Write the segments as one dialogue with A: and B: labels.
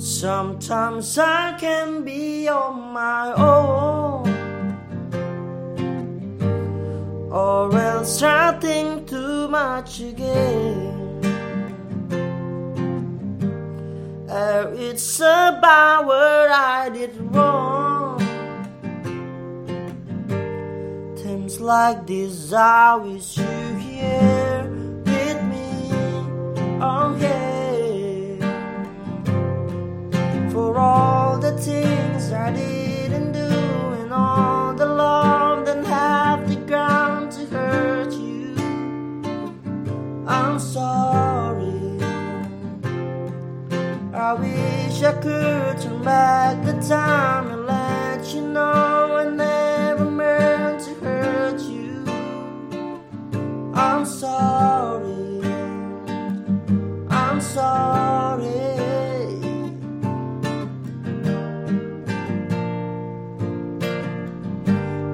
A: Sometimes I can be on my own, or else I think too much again. Uh, it's about what I did wrong. Times like this, I wish you I didn't do, and all the love that have the ground to hurt you. I'm sorry. I wish I could turn back the time and let you know I never meant to hurt you. I'm sorry. I'm sorry.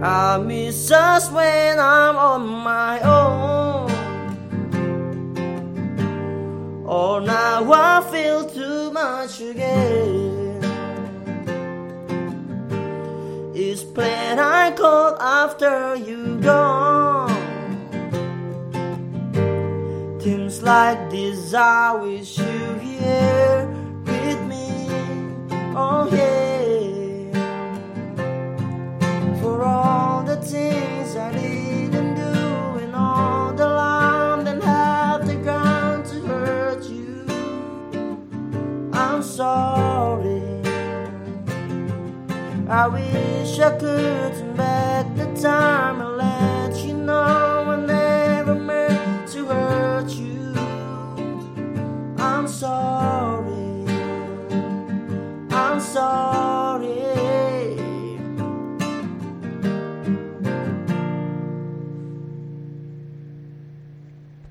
A: I miss us when I'm on my own. Oh, now I feel too much again. It's plain I called after you gone. Things like this, I wish you here with me. Oh, yeah. I'm sorry. I wish I could turn back the time and let you know I never meant to hurt you. I'm sorry. I'm sorry.